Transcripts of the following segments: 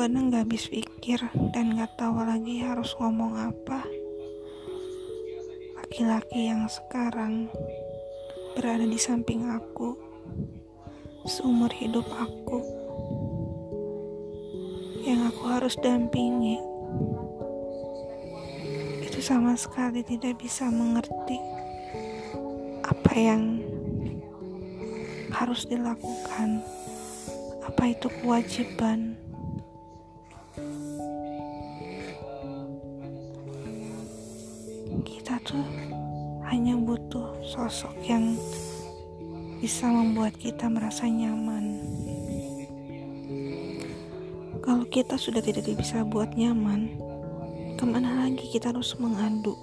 kadang gak habis pikir dan gak tahu lagi harus ngomong apa. Laki-laki yang sekarang berada di samping aku, seumur hidup aku, yang aku harus dampingi, itu sama sekali tidak bisa mengerti apa yang harus dilakukan, apa itu kewajiban kita tuh hanya butuh sosok yang bisa membuat kita merasa nyaman. Kalau kita sudah tidak bisa buat nyaman, ke mana lagi kita harus mengadu?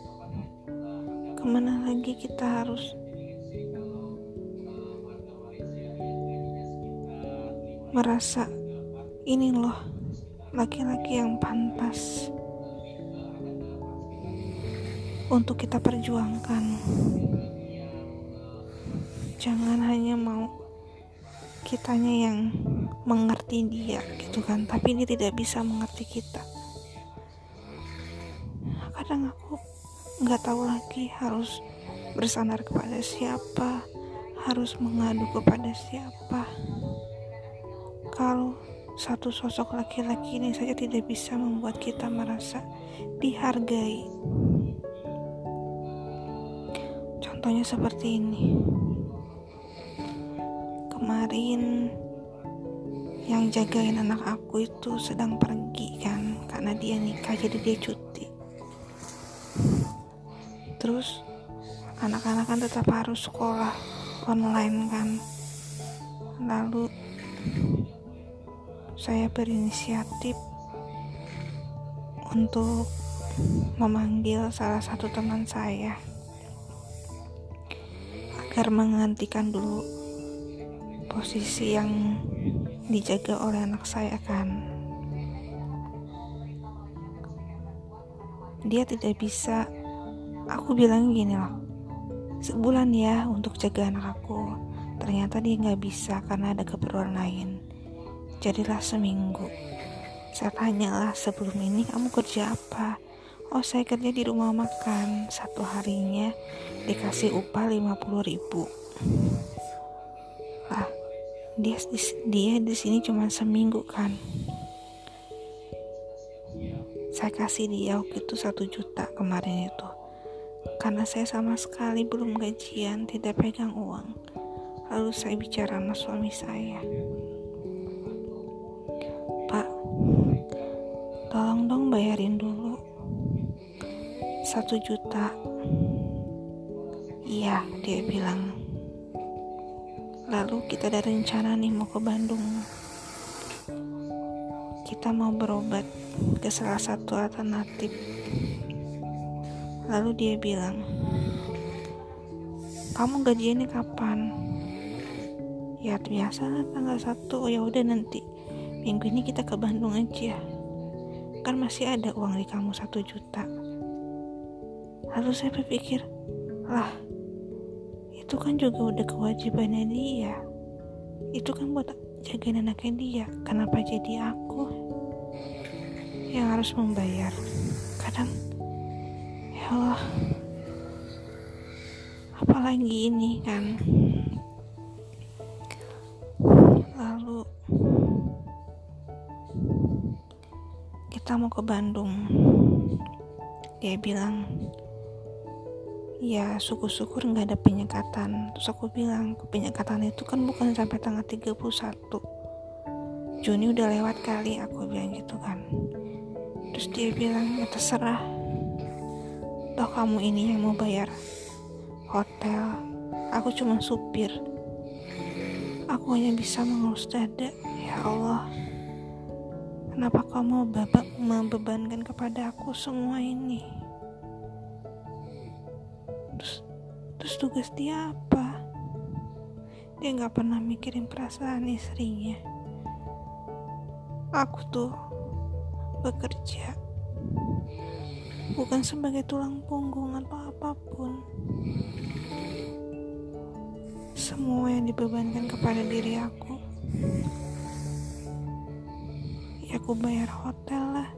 Ke mana lagi kita harus merasa ini loh laki-laki yang pantas untuk kita perjuangkan. Jangan hanya mau kitanya yang mengerti dia gitu kan, tapi dia tidak bisa mengerti kita. Kadang aku nggak tahu lagi harus bersandar kepada siapa, harus mengadu kepada siapa. Kalau satu sosok laki-laki ini saja tidak bisa membuat kita merasa dihargai. Contohnya seperti ini. Kemarin yang jagain anak aku itu sedang pergi kan karena dia nikah jadi dia cuti. Terus anak-anak kan tetap harus sekolah online kan. Lalu saya berinisiatif untuk memanggil salah satu teman saya agar menggantikan dulu posisi yang dijaga oleh anak saya kan? Dia tidak bisa. Aku bilang gini loh sebulan ya untuk jaga anak aku. Ternyata dia nggak bisa karena ada keperluan lain. Jadilah seminggu. Saya tanyalah sebelum ini kamu kerja apa oh saya kerja di rumah makan. Satu harinya dikasih upah 50 ribu. Lah dia dia di sini cuma seminggu kan? Saya kasih dia waktu itu satu juta kemarin itu. Karena saya sama sekali belum gajian tidak pegang uang. Lalu saya bicara sama suami saya. Pak tolong dong bayarin dulu satu juta. Iya dia bilang. Lalu kita ada rencana nih mau ke Bandung. Kita mau berobat ke salah satu alternatif. Lalu dia bilang kamu gajiannya kapan? Ya biasa tanggal satu. Ya udah nanti. Minggu ini kita ke Bandung aja. Kan masih ada uang di kamu satu juta Lalu saya berpikir, lah, itu kan juga udah kewajibannya dia. Itu kan buat jagain anaknya dia. Kenapa jadi aku yang harus membayar? Kadang, ya Allah, apalagi ini kan. Lalu kita mau ke Bandung. Dia bilang, ya syukur-syukur nggak ada penyekatan. Terus aku bilang penyekatan itu kan bukan sampai tanggal 31 Juni udah lewat kali aku bilang gitu kan. Terus dia bilang ya terserah. Toh kamu ini yang mau bayar hotel. Aku cuma supir. Aku hanya bisa mengurus dada. Ya Allah. Kenapa kamu babak membebankan kepada aku semua ini terus terus tugas dia apa? Dia nggak pernah mikirin perasaan istrinya. Aku tuh bekerja bukan sebagai tulang punggung atau apa pun. Semua yang dibebankan kepada diri aku. Ya aku bayar hotel lah.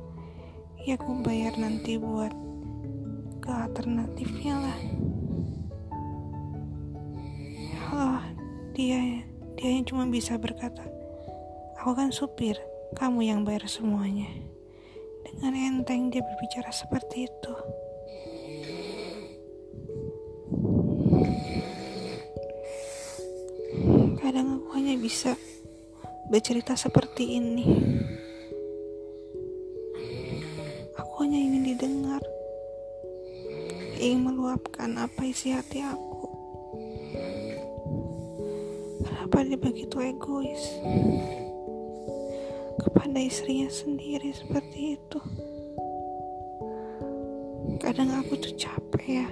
Ya aku bayar nanti buat ke alternatifnya lah dia dia yang cuma bisa berkata aku kan supir kamu yang bayar semuanya dengan enteng dia berbicara seperti itu kadang aku hanya bisa bercerita seperti ini. Aku hanya ingin didengar, ingin meluapkan apa isi hati aku. Kenapa dia begitu egois kepada istrinya sendiri seperti itu? Kadang aku tuh capek ya,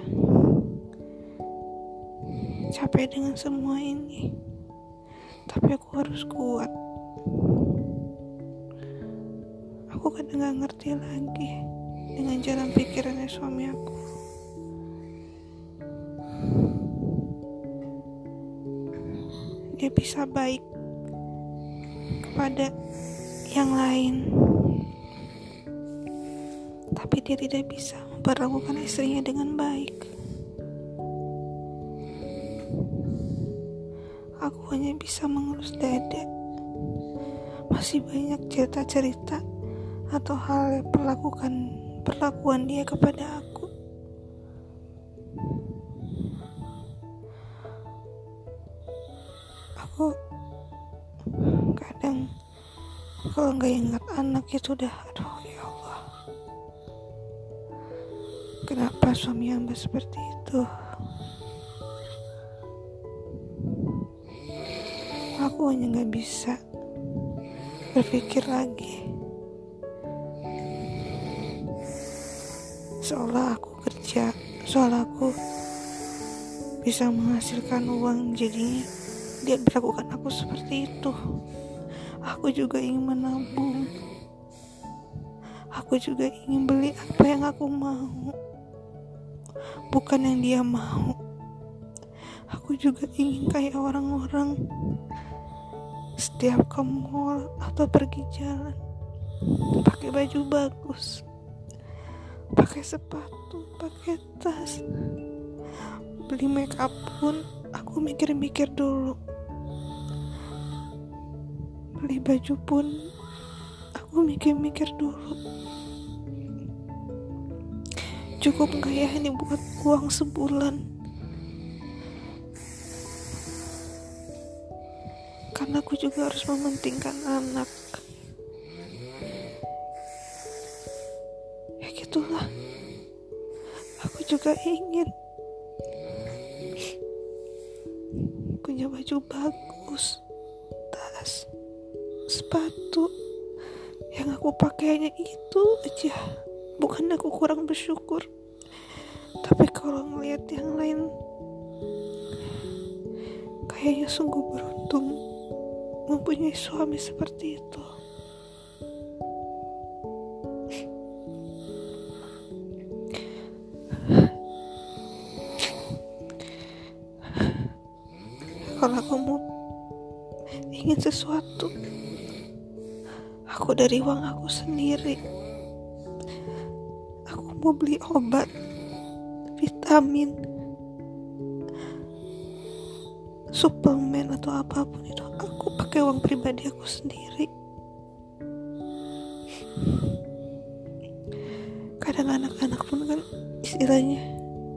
capek dengan semua ini, tapi aku harus kuat. Aku kadang gak ngerti lagi dengan jalan pikirannya suami aku. Dia bisa baik kepada yang lain, tapi dia tidak bisa memperlakukan istrinya dengan baik. Aku hanya bisa mengelus dada. Masih banyak cerita-cerita atau hal perlakukan perlakuan dia kepada. Aku kadang kalau nggak ingat anak itu udah aduh ya Allah. Kenapa suami hamba seperti itu? Aku hanya nggak bisa berpikir lagi. seolah aku kerja seolah aku bisa menghasilkan uang jadi dia berlakukan aku seperti itu aku juga ingin menabung. Aku juga ingin beli apa yang aku mau. Bukan yang dia mau. Aku juga ingin kayak orang-orang. Setiap ke mall atau pergi jalan pakai baju bagus pakai sepatu, pakai tas, beli make up pun aku mikir-mikir dulu. Beli baju pun aku mikir-mikir dulu. Cukup nggak ya ini buat uang sebulan? Karena aku juga harus mementingkan anak. itulah aku juga ingin punya baju bagus tas sepatu yang aku pakai hanya itu aja. Bukan aku kurang bersyukur. Tapi kalau melihat yang lain kayaknya sungguh beruntung mempunyai suami seperti itu. Kalau aku mau ingin sesuatu aku dari uang aku sendiri. Aku mau beli obat vitamin suplemen atau apa pun itu. Aku pakai uang pribadi aku sendiri. Kadang anak-anak pun kan istilahnya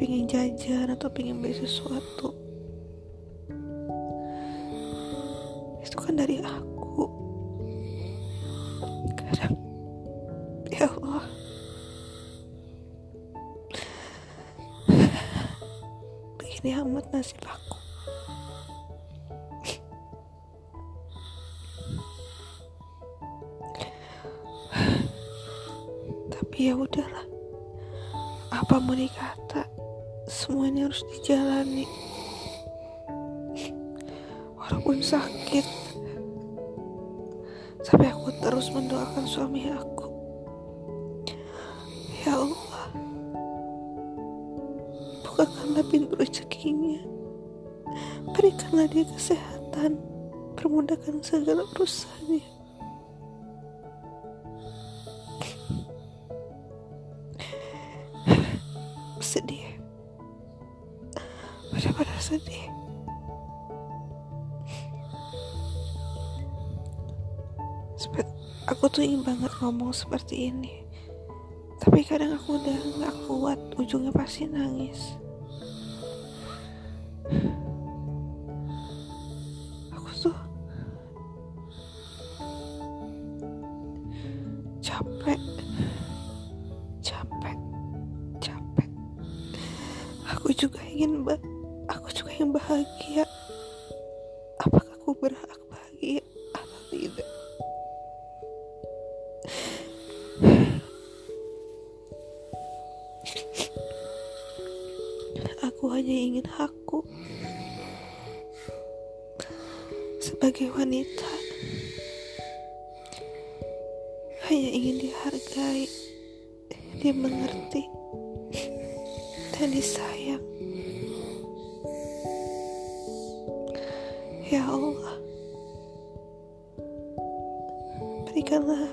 pingin jajan atau pingin beli sesuatu kadang ya Allah. Begini amat nasib aku. Tapi ya udahlah. Apa mau dikata semuanya harus dijalani. Walaupun sakit terus mendoakan suami aku. Ya Allah, bukakanlah pintu rezekinya. Berikanlah dia kesehatan, permudahkan segala urusannya. sedih. Pada pada sedih. Aku tuh ingin banget ngomong seperti ini. Tapi kadang aku udah gak kuat, ujungnya pasti nangis. Aku tuh capek, capek, capek. Aku juga ingin, aku juga ingin bahagia. Apakah aku berhak bahagia hanya ingin hakku sebagai wanita. Hanya ingin dihargai, dimengerti, dan disayang. Ya Allah, berikanlah